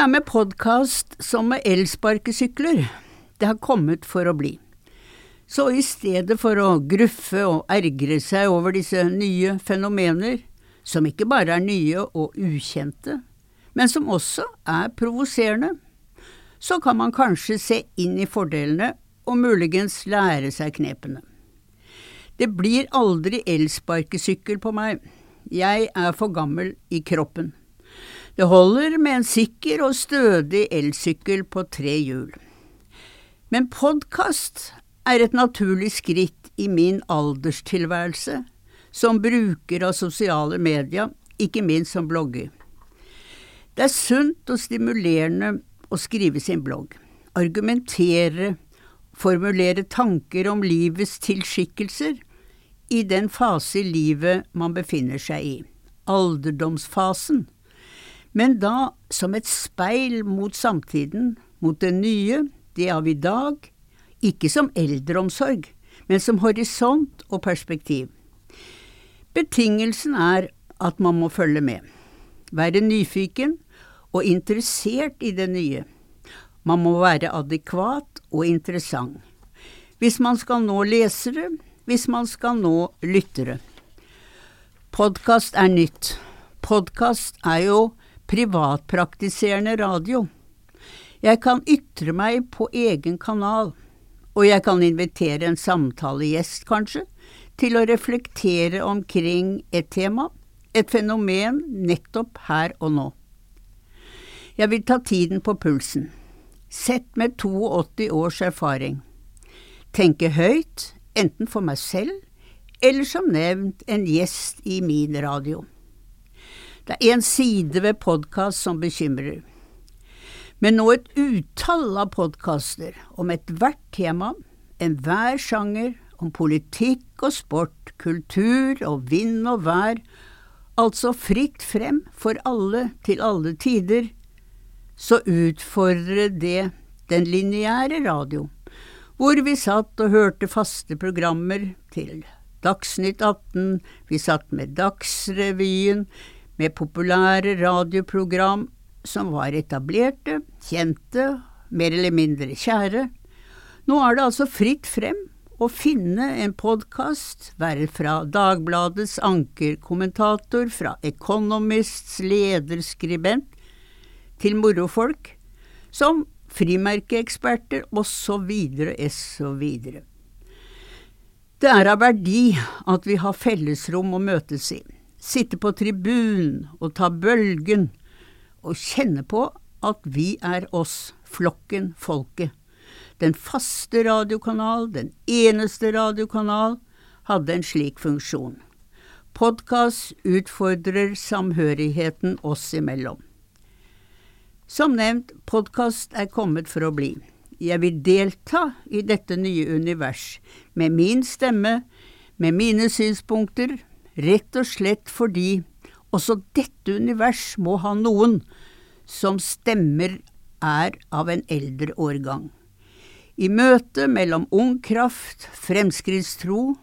Er med podkast som med elsparkesykler, det har kommet for å bli. Så i stedet for å gruffe og ergre seg over disse nye fenomener, som ikke bare er nye og ukjente, men som også er provoserende, så kan man kanskje se inn i fordelene og muligens lære seg knepene. Det blir aldri elsparkesykkel på meg, jeg er for gammel i kroppen. Det holder med en sikker og stødig elsykkel på tre hjul. Men podkast er et naturlig skritt i min alderstilværelse som bruker av sosiale medier, ikke minst som blogger. Det er sunt og stimulerende å skrive sin blogg, argumentere, formulere tanker om livets tilskikkelser i den fase i livet man befinner seg i, alderdomsfasen men da som et speil mot samtiden, mot det nye, det av i dag, ikke som eldreomsorg, men som horisont og perspektiv. Betingelsen er at man må følge med, være nyfiken og interessert i det nye. Man må være adekvat og interessant. Hvis man skal nå lesere, hvis man skal nå lyttere. Podkast er nytt. Podkast er jo privatpraktiserende radio. Jeg kan ytre meg på egen kanal, og jeg kan invitere en samtalegjest, kanskje, til å reflektere omkring et tema, et fenomen, nettopp her og nå. Jeg vil ta tiden på pulsen, sett med 82 års erfaring, tenke høyt, enten for meg selv eller som nevnt en gjest i min radio. Det er en side ved podkast som bekymrer. Men nå et utall av podkaster om ethvert tema, enhver sjanger, om politikk og sport, kultur og vind og vær, altså fritt frem for alle til alle tider, så utfordrer det den lineære radio, hvor vi satt og hørte faste programmer til Dagsnytt 18, vi satt med Dagsrevyen, med populære radioprogram som var etablerte, kjente, mer eller mindre kjære. Nå er det altså fritt frem å finne en podkast, være fra Dagbladets ankerkommentator, fra Economists lederskribent, til morofolk, som frimerkeeksperter osv., osv. Det er av verdi at vi har fellesrom å møtes i sitte på tribunen og ta bølgen og kjenne på at vi er oss, flokken, folket. Den faste radiokanal, den eneste radiokanal, hadde en slik funksjon. Podkast utfordrer samhørigheten oss imellom. Som nevnt, podkast er kommet for å bli. Jeg vil delta i dette nye univers, med min stemme, med mine synspunkter, rett og slett fordi også dette univers må ha noen som stemmer er av en eldre årgang. I møtet mellom ung kraft, fremskrittstro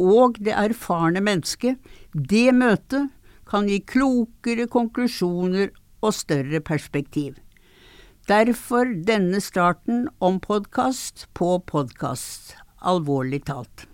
og det erfarne mennesket, det møtet kan gi klokere konklusjoner og større perspektiv. Derfor denne starten om podkast på podkast, alvorlig talt.